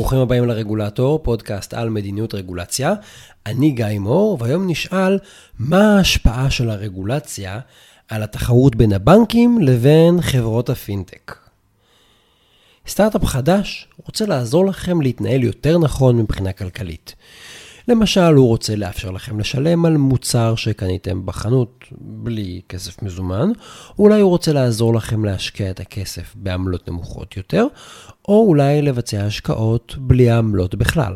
ברוכים הבאים לרגולטור, פודקאסט על מדיניות רגולציה. אני גיא מור, והיום נשאל מה ההשפעה של הרגולציה על התחרות בין הבנקים לבין חברות הפינטק. סטארט-אפ חדש רוצה לעזור לכם להתנהל יותר נכון מבחינה כלכלית. למשל, הוא רוצה לאפשר לכם לשלם על מוצר שקניתם בחנות בלי כסף מזומן, אולי הוא רוצה לעזור לכם להשקיע את הכסף בעמלות נמוכות יותר, או אולי לבצע השקעות בלי העמלות בכלל.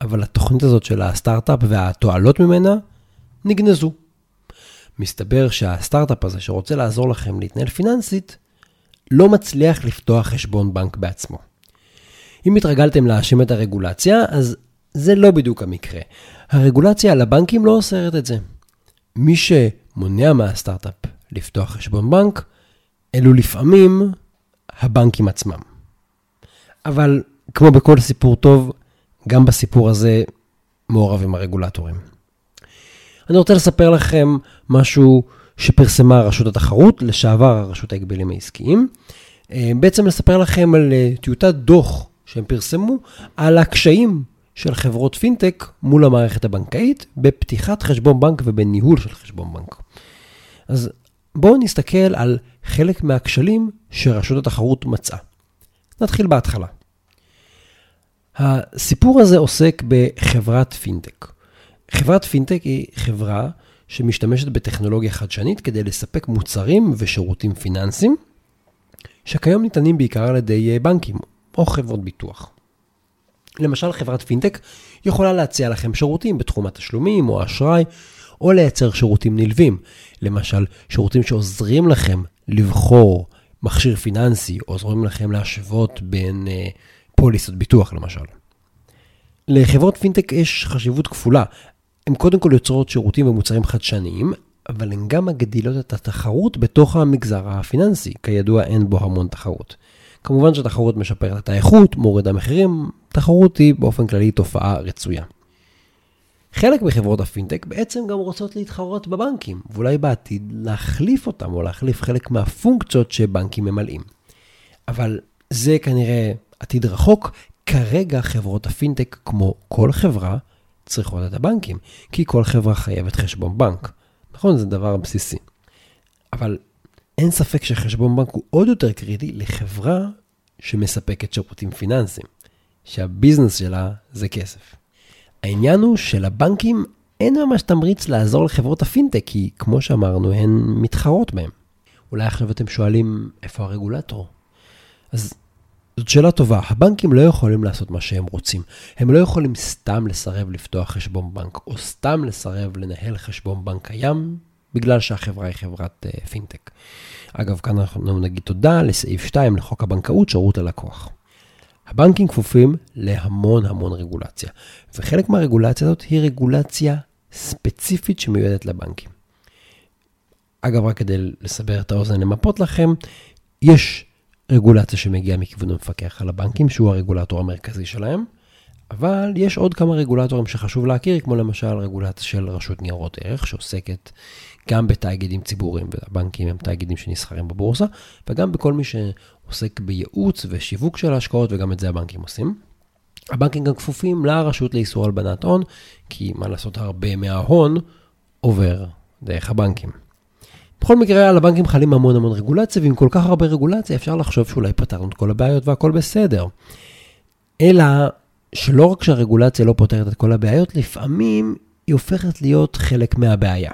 אבל התוכנית הזאת של הסטארט-אפ והתועלות ממנה נגנזו. מסתבר שהסטארט-אפ הזה שרוצה לעזור לכם להתנהל פיננסית, לא מצליח לפתוח חשבון בנק בעצמו. אם התרגלתם להאשים את הרגולציה, אז זה לא בדיוק המקרה. הרגולציה על הבנקים לא אוסרת את זה. מי שמונע מהסטארט-אפ לפתוח חשבון בנק, אלו לפעמים הבנקים עצמם. אבל כמו בכל סיפור טוב, גם בסיפור הזה מעורבים הרגולטורים. אני רוצה לספר לכם משהו שפרסמה רשות התחרות, לשעבר הרשות ההגבלים העסקיים. אה, בעצם לספר לכם על אה, טיוטת דוח שהם פרסמו על הקשיים של חברות פינטק מול המערכת הבנקאית בפתיחת חשבון בנק ובניהול של חשבון בנק. אז בואו נסתכל על חלק מהכשלים שרשות התחרות מצאה. נתחיל בהתחלה. הסיפור הזה עוסק בחברת פינטק. חברת פינטק היא חברה שמשתמשת בטכנולוגיה חדשנית כדי לספק מוצרים ושירותים פיננסיים, שכיום ניתנים בעיקר על ידי בנקים או חברות ביטוח. למשל, חברת פינטק יכולה להציע לכם שירותים בתחום התשלומים או האשראי, או לייצר שירותים נלווים. למשל, שירותים שעוזרים לכם לבחור מכשיר פיננסי, עוזרים לכם להשוות בין uh, פוליסות ביטוח למשל. לחברות פינטק יש חשיבות כפולה. הן קודם כל יוצרות שירותים ומוצרים חדשניים, אבל הן גם מגדילות את התחרות בתוך המגזר הפיננסי. כידוע, אין בו המון תחרות. כמובן שתחרות משפרת את האיכות, מורידה מחירים, תחרות היא באופן כללי תופעה רצויה. חלק מחברות הפינטק בעצם גם רוצות להתחרות בבנקים, ואולי בעתיד להחליף אותם או להחליף חלק מהפונקציות שבנקים ממלאים. אבל זה כנראה עתיד רחוק, כרגע חברות הפינטק, כמו כל חברה, צריכות את הבנקים, כי כל חברה חייבת חשבון בנק. נכון, זה דבר בסיסי. אבל אין ספק שחשבון בנק הוא עוד יותר קריטי לחברה שמספקת שירותים פיננסיים, שהביזנס שלה זה כסף. העניין הוא שלבנקים אין ממש תמריץ לעזור לחברות הפינטק, כי כמו שאמרנו, הן מתחרות בהן. אולי עכשיו אתם שואלים, איפה הרגולטור? אז זאת שאלה טובה. הבנקים לא יכולים לעשות מה שהם רוצים. הם לא יכולים סתם לסרב לפתוח חשבון בנק, או סתם לסרב לנהל חשבון בנק קיים, בגלל שהחברה היא חברת אה, פינטק. אגב, כאן אנחנו נגיד תודה לסעיף 2 לחוק הבנקאות, שירות הלקוח. הבנקים כפופים להמון המון רגולציה, וחלק מהרגולציה הזאת היא רגולציה ספציפית שמיועדת לבנקים. אגב, רק כדי לסבר את האוזן למפות לכם, יש רגולציה שמגיעה מכיוון המפקח על הבנקים, שהוא הרגולטור המרכזי שלהם, אבל יש עוד כמה רגולטורים שחשוב להכיר, כמו למשל רגולציה של רשות ניירות ערך, שעוסקת גם בתאגידים ציבוריים, והבנקים הם תאגידים שנסחרים בבורסה, וגם בכל מי שעוסק בייעוץ ושיווק של ההשקעות, וגם את זה הבנקים עושים. הבנקים גם כפופים לרשות לאיסור הלבנת הון, כי מה לעשות, הרבה מההון עובר דרך הבנקים. בכל מקרה, על הבנקים חלים המון המון רגולציה, ועם כל כך הרבה רגולציה אפשר לחשוב שאולי פתרנו את כל הבעיות והכל בסדר. אלא שלא רק שהרגולציה לא פותרת את כל הבעיות, לפעמים היא הופכת להיות חלק מהבעיה.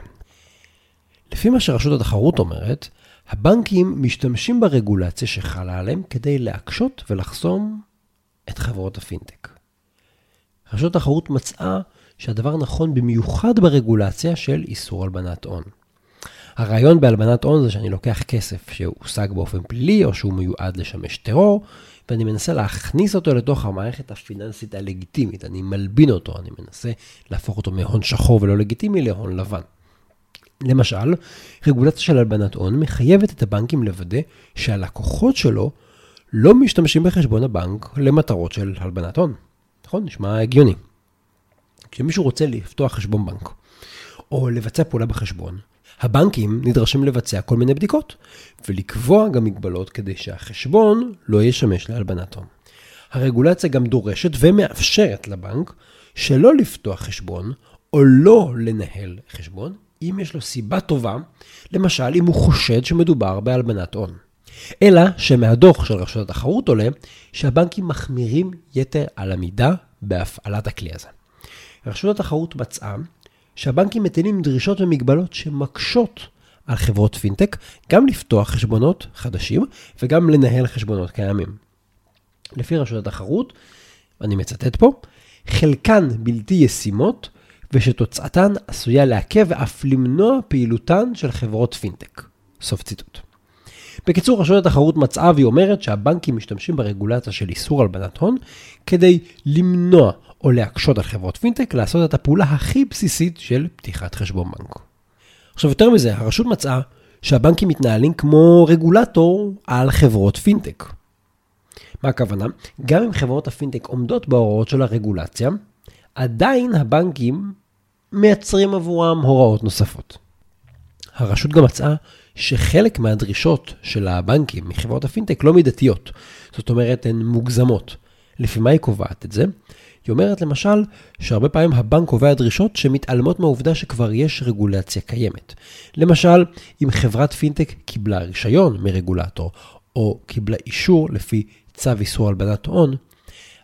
לפי מה שרשות התחרות אומרת, הבנקים משתמשים ברגולציה שחלה עליהם כדי להקשות ולחסום את חברות הפינטק. רשות התחרות מצאה שהדבר נכון במיוחד ברגולציה של איסור הלבנת הון. הרעיון בהלבנת הון זה שאני לוקח כסף שהושג באופן פלילי או שהוא מיועד לשמש טרור, ואני מנסה להכניס אותו לתוך המערכת הפיננסית הלגיטימית. אני מלבין אותו, אני מנסה להפוך אותו מהון שחור ולא לגיטימי להון לבן. למשל, רגולציה של הלבנת הון מחייבת את הבנקים לוודא שהלקוחות שלו לא משתמשים בחשבון הבנק למטרות של הלבנת הון. נכון? נשמע הגיוני. כשמישהו רוצה לפתוח חשבון בנק, או לבצע פעולה בחשבון, הבנקים נדרשים לבצע כל מיני בדיקות, ולקבוע גם מגבלות כדי שהחשבון לא ישמש להלבנת הון. הרגולציה גם דורשת ומאפשרת לבנק שלא לפתוח חשבון או לא לנהל חשבון, אם יש לו סיבה טובה, למשל אם הוא חושד שמדובר בהלבנת הון. אלא שמהדוח של רשות התחרות עולה שהבנקים מחמירים יתר על המידה בהפעלת הכלי הזה. רשות התחרות מצאה שהבנקים מטילים דרישות ומגבלות שמקשות על חברות פינטק גם לפתוח חשבונות חדשים וגם לנהל חשבונות קיימים. לפי רשות התחרות, אני מצטט פה, חלקן בלתי ישימות ושתוצאתן עשויה לעכב ואף למנוע פעילותן של חברות פינטק. סוף ציטוט. בקיצור, רשות התחרות מצאה והיא אומרת שהבנקים משתמשים ברגולציה של איסור הלבנת הון כדי למנוע או להקשות על חברות פינטק לעשות את הפעולה הכי בסיסית של פתיחת חשבון בנק. עכשיו יותר מזה, הרשות מצאה שהבנקים מתנהלים כמו רגולטור על חברות פינטק. מה הכוונה? גם אם חברות הפינטק עומדות בהוראות של הרגולציה, עדיין הבנקים מייצרים עבורם הוראות נוספות. הרשות גם מצאה שחלק מהדרישות של הבנקים מחברות הפינטק לא מידתיות. זאת אומרת, הן מוגזמות. לפי מה היא קובעת את זה? היא אומרת למשל שהרבה פעמים הבנק קובע דרישות שמתעלמות מהעובדה שכבר יש רגולציה קיימת. למשל, אם חברת פינטק קיבלה רישיון מרגולטור, או קיבלה אישור לפי צו איסור הלבנת הון,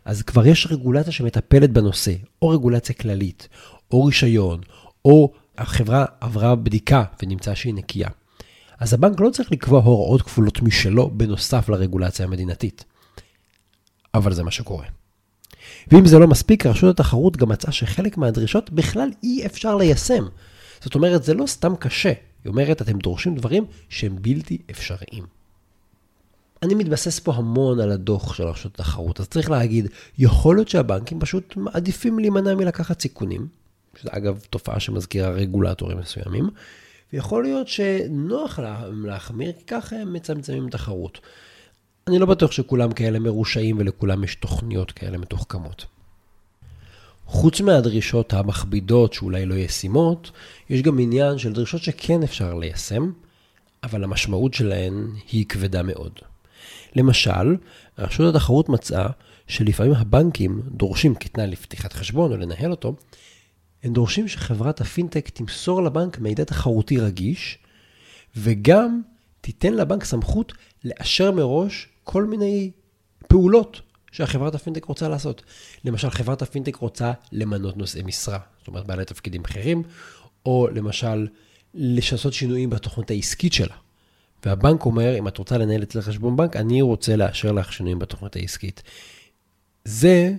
אז כבר יש רגולציה שמטפלת בנושא, או רגולציה כללית, או רישיון, או החברה עברה בדיקה ונמצא שהיא נקייה. אז הבנק לא צריך לקבוע הוראות כפולות משלו בנוסף לרגולציה המדינתית. אבל זה מה שקורה. ואם זה לא מספיק, רשות התחרות גם מצאה שחלק מהדרישות בכלל אי אפשר ליישם. זאת אומרת, זה לא סתם קשה. היא אומרת, אתם דורשים דברים שהם בלתי אפשריים. אני מתבסס פה המון על הדוח של רשות התחרות, אז צריך להגיד, יכול להיות שהבנקים פשוט מעדיפים להימנע מלקחת סיכונים, שזה אגב תופעה שמזכירה רגולטורים מסוימים, ויכול להיות שנוח להם להחמיר, כי ככה הם מצמצמים תחרות. אני לא בטוח שכולם כאלה מרושעים ולכולם יש תוכניות כאלה מתוחכמות. חוץ מהדרישות המכבידות שאולי לא ישימות, יש גם עניין של דרישות שכן אפשר ליישם, אבל המשמעות שלהן היא כבדה מאוד. למשל, רשות התחרות מצאה שלפעמים הבנקים דורשים כתנאי לפתיחת חשבון או לנהל אותו, הם דורשים שחברת הפינטק תמסור לבנק מידע תחרותי רגיש, וגם תיתן לבנק סמכות לאשר מראש כל מיני פעולות שהחברת הפינטק רוצה לעשות. למשל, חברת הפינטק רוצה למנות נושאי משרה, זאת אומרת בעלי תפקידים בכירים, או למשל, לשנות שינויים בתוכנית העסקית שלה. והבנק אומר, אם את רוצה לנהל אצלך חשבון בנק, אני רוצה לאשר לך שינויים בתוכנית העסקית. זה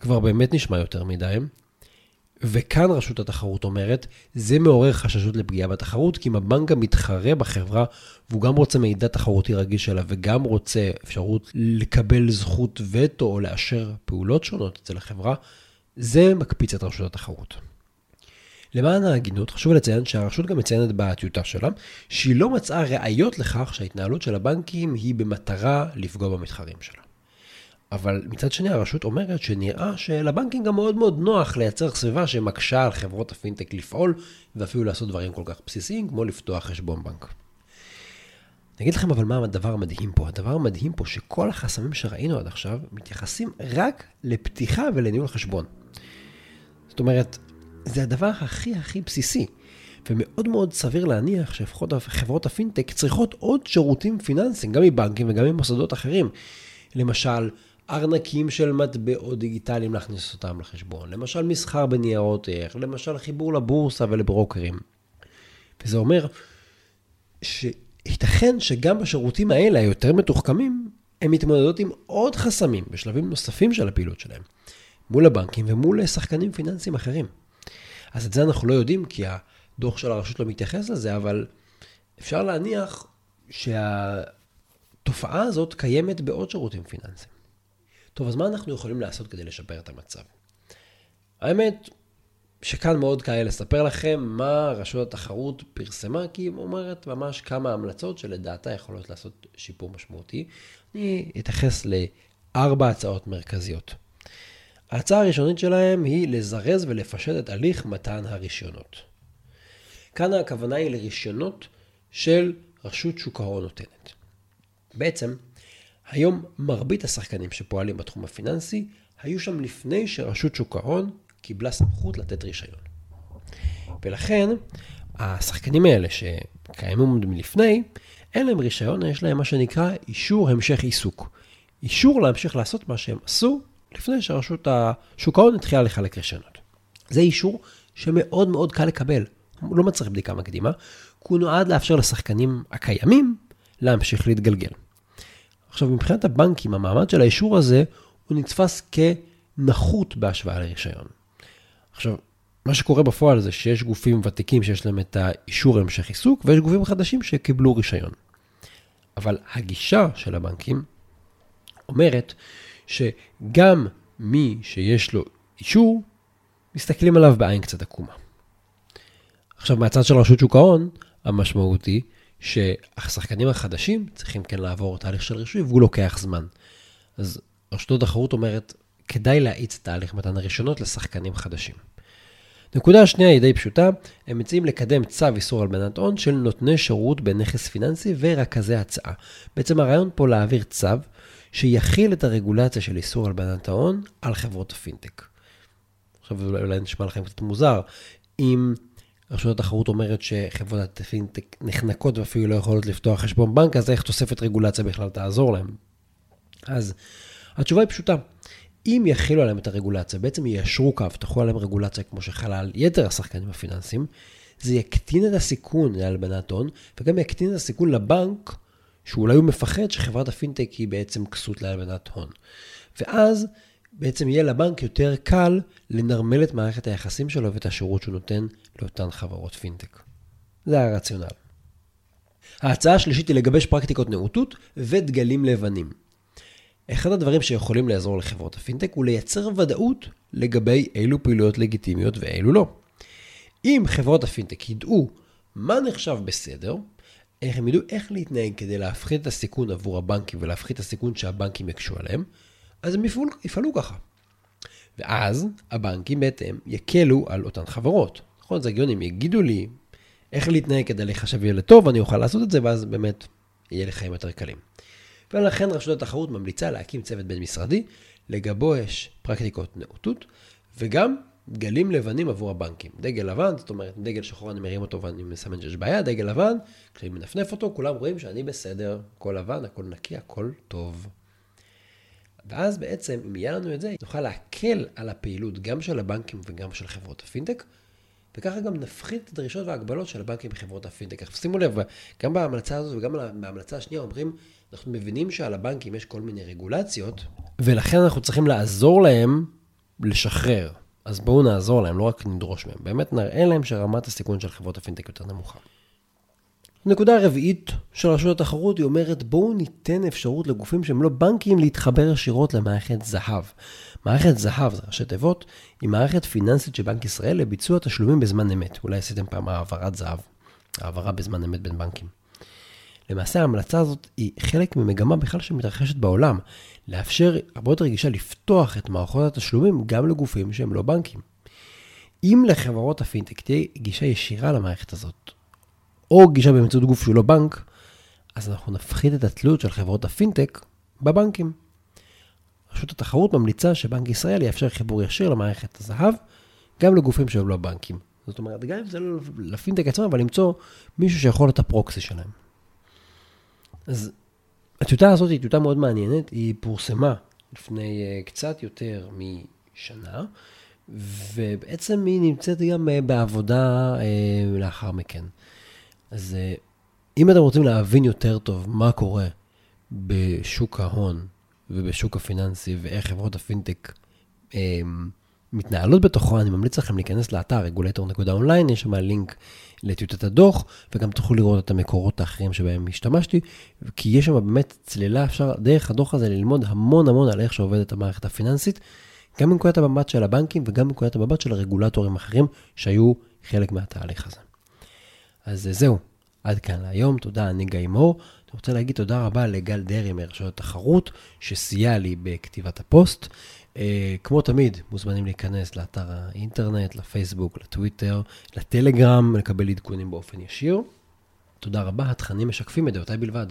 כבר באמת נשמע יותר מדי, וכאן רשות התחרות אומרת, זה מעורר חששות לפגיעה בתחרות, כי אם הבנק גם מתחרה בחברה, והוא גם רוצה מידע תחרותי רגיש שלה, וגם רוצה אפשרות לקבל זכות וטו או לאשר פעולות שונות אצל החברה, זה מקפיץ את רשות התחרות. למען ההגינות, חשוב לציין שהרשות גם מציינת בטיוטה שלה, שהיא לא מצאה ראיות לכך שההתנהלות של הבנקים היא במטרה לפגוע במתחרים שלה. אבל מצד שני הרשות אומרת שנראה שלבנקים גם מאוד מאוד נוח לייצר סביבה שמקשה על חברות הפינטק לפעול ואפילו לעשות דברים כל כך בסיסיים כמו לפתוח חשבון בנק. אני אגיד לכם אבל מה הדבר המדהים פה. הדבר המדהים פה שכל החסמים שראינו עד עכשיו מתייחסים רק לפתיחה ולניהול חשבון. זאת אומרת, זה הדבר הכי הכי בסיסי. ומאוד מאוד סביר להניח שלפחות חברות הפינטק צריכות עוד שירותים פיננסיים, גם מבנקים וגם ממוסדות אחרים. למשל, ארנקים של מטבעות דיגיטליים להכניס אותם לחשבון, למשל מסחר בניירות ערך, למשל חיבור לבורסה ולברוקרים. וזה אומר שייתכן שגם בשירותים האלה, היותר מתוחכמים, הם מתמודדות עם עוד חסמים בשלבים נוספים של הפעילות שלהם, מול הבנקים ומול שחקנים פיננסיים אחרים. אז את זה אנחנו לא יודעים, כי הדוח של הרשות לא מתייחס לזה, אבל אפשר להניח שהתופעה הזאת קיימת בעוד שירותים פיננסיים. טוב, אז מה אנחנו יכולים לעשות כדי לשפר את המצב? האמת, שכאן מאוד קל לספר לכם מה רשות התחרות פרסמה, כי היא אומרת ממש כמה המלצות שלדעתה יכולות לעשות שיפור משמעותי. אני אתייחס לארבע הצעות מרכזיות. ההצעה הראשונית שלהם היא לזרז ולפשט את הליך מתן הרישיונות. כאן הכוונה היא לרישיונות של רשות שוק ההון נותנת. בעצם, היום מרבית השחקנים שפועלים בתחום הפיננסי היו שם לפני שרשות שוק ההון קיבלה סמכות לתת רישיון. ולכן, השחקנים האלה שקיימים מלפני, אין להם רישיון, יש להם מה שנקרא אישור המשך עיסוק. אישור להמשיך לעשות מה שהם עשו לפני שרשות שוק ההון התחילה לחלק רישיונות. זה אישור שמאוד מאוד קל לקבל, הוא לא מצריך בדיקה מקדימה, כי הוא נועד לאפשר לשחקנים הקיימים להמשיך להתגלגל. עכשיו, מבחינת הבנקים, המעמד של האישור הזה, הוא נתפס כנחות בהשוואה לרישיון. עכשיו, מה שקורה בפועל זה שיש גופים ותיקים שיש להם את האישור להמשך עיסוק, ויש גופים חדשים שקיבלו רישיון. אבל הגישה של הבנקים אומרת שגם מי שיש לו אישור, מסתכלים עליו בעין קצת עקומה. עכשיו, מהצד של רשות שוק ההון, המשמעות היא שהשחקנים החדשים צריכים כן לעבור תהליך של רישוי, והוא לוקח זמן. אז רשות התחרות אומרת, כדאי להאיץ תהליך מתן הרישיונות לשחקנים חדשים. נקודה השנייה היא די פשוטה, הם מציעים לקדם צו איסור הלבנת הון של נותני שירות בנכס פיננסי ורכזי הצעה. בעצם הרעיון פה להעביר צו שיחיל את הרגולציה של איסור הלבנת ההון על חברות הפינטק. עכשיו אולי נשמע לכם קצת מוזר, אם רשות התחרות אומרת שחברות הפינטק נחנקות ואפילו לא יכולות לפתוח חשבון בנק, אז איך תוספת רגולציה בכלל תעזור להם? אז התשובה היא פשוטה. אם יחילו עליהם את הרגולציה, בעצם יישרו קו, תחול עליהם רגולציה כמו שחלה על יתר השחקנים הפיננסיים, זה יקטין את הסיכון להלבנת הון, וגם יקטין את הסיכון לבנק, שאולי הוא מפחד שחברת הפינטק היא בעצם כסות להלבנת הון. ואז בעצם יהיה לבנק יותר קל לנרמל את מערכת היחסים שלו ואת השירות שהוא נותן לאותן חברות פינטק. זה הרציונל. ההצעה השלישית היא לגבש פרקטיקות נאותות ודגלים לבנים. אחד הדברים שיכולים לעזור לחברות הפינטק הוא לייצר ודאות לגבי אילו פעילויות לגיטימיות ואילו לא. אם חברות הפינטק ידעו מה נחשב בסדר, איך הם ידעו איך להתנהג כדי להפחית את הסיכון עבור הבנקים ולהפחית את הסיכון שהבנקים יקשו עליהם, אז הם יפעלו, יפעלו ככה. ואז הבנקים בהתאם יקלו על אותן חברות. נכון, זה הגיוני, הם יגידו לי איך להתנהג כדי להיחשב ילד טוב, אני אוכל לעשות את זה, ואז באמת יהיה לי חיים יותר קלים. ולכן רשות התחרות ממליצה להקים צוות בין-משרדי, לגבוש פרקטיקות נאותות, וגם דגלים לבנים עבור הבנקים. דגל לבן, זאת אומרת, דגל שחור אני מרים אותו ואני מסמן שיש בעיה, דגל לבן, כשאני מנפנף אותו, כולם רואים שאני בסדר, הכל לבן, הכל נקי, הכל טוב. ואז בעצם, אם יהיה לנו את זה, נוכל להקל על הפעילות גם של הבנקים וגם של חברות הפינטק, וככה גם נפחית את הדרישות וההגבלות של הבנקים וחברות הפינטק. עכשיו שימו לב, גם בהמלצה הזאת וגם בהמלצה השנייה אומרים, אנחנו מבינים שעל הבנקים יש כל מיני רגולציות, ולכן אנחנו צריכים לעזור להם לשחרר. אז בואו נעזור להם, לא רק נדרוש מהם. באמת נראה להם שרמת הסיכון של חברות הפינטק יותר נמוכה. נקודה רביעית של רשות התחרות, היא אומרת בואו ניתן אפשרות לגופים שהם לא בנקים להתחבר ישירות למערכת זהב. מערכת זהב, זה ראשי תיבות, היא מערכת פיננסית של בנק ישראל לביצוע תשלומים בזמן אמת. אולי עשיתם פעם העברת זהב, העברה בזמן אמת בין בנקים. למעשה ההמלצה הזאת היא חלק ממגמה בכלל שמתרחשת בעולם, לאפשר הרבה יותר גישה לפתוח את מערכות התשלומים גם לגופים שהם לא בנקים. אם לחברות הפינטק תהיה גישה ישירה למערכת הזאת, או גישה באמצעות גוף שהוא לא בנק, אז אנחנו נפחית את התלות של חברות הפינטק בבנקים. רשות התחרות ממליצה שבנק ישראל יאפשר חיבור ישיר למערכת הזהב, גם לגופים שהם לא בנקים. זאת אומרת, גם אם זה לא לפינטק עצמם, אבל למצוא מישהו שיכול להיות הפרוקסי שלהם. אז הטיוטה הזאת היא טיוטה מאוד מעניינת, היא פורסמה לפני uh, קצת יותר משנה, ובעצם היא נמצאת גם uh, בעבודה uh, לאחר מכן. אז uh, אם אתם רוצים להבין יותר טוב מה קורה בשוק ההון ובשוק הפיננסי ואיך חברות הפינטק um, מתנהלות בתוכו, אני ממליץ לכם להיכנס לאתר regulator.online, יש שם לינק לטיוטת הדוח, וגם תוכלו לראות את המקורות האחרים שבהם השתמשתי, כי יש שם באמת צלילה, אפשר דרך הדוח הזה ללמוד המון המון על איך שעובדת המערכת הפיננסית, גם מנקודת המבט של הבנקים וגם מנקודת המבט של הרגולטורים האחרים שהיו חלק מהתהליך הזה. אז זהו, עד כאן להיום, תודה, אני גיא מור. אני רוצה להגיד תודה רבה לגל דרעי מרשות התחרות, שסייע לי בכתיבת הפוסט. Uh, כמו תמיד, מוזמנים להיכנס לאתר האינטרנט, לפייסבוק, לטוויטר, לטלגרם, לקבל עדכונים באופן ישיר. תודה רבה, התכנים משקפים את דעותיי בלבד.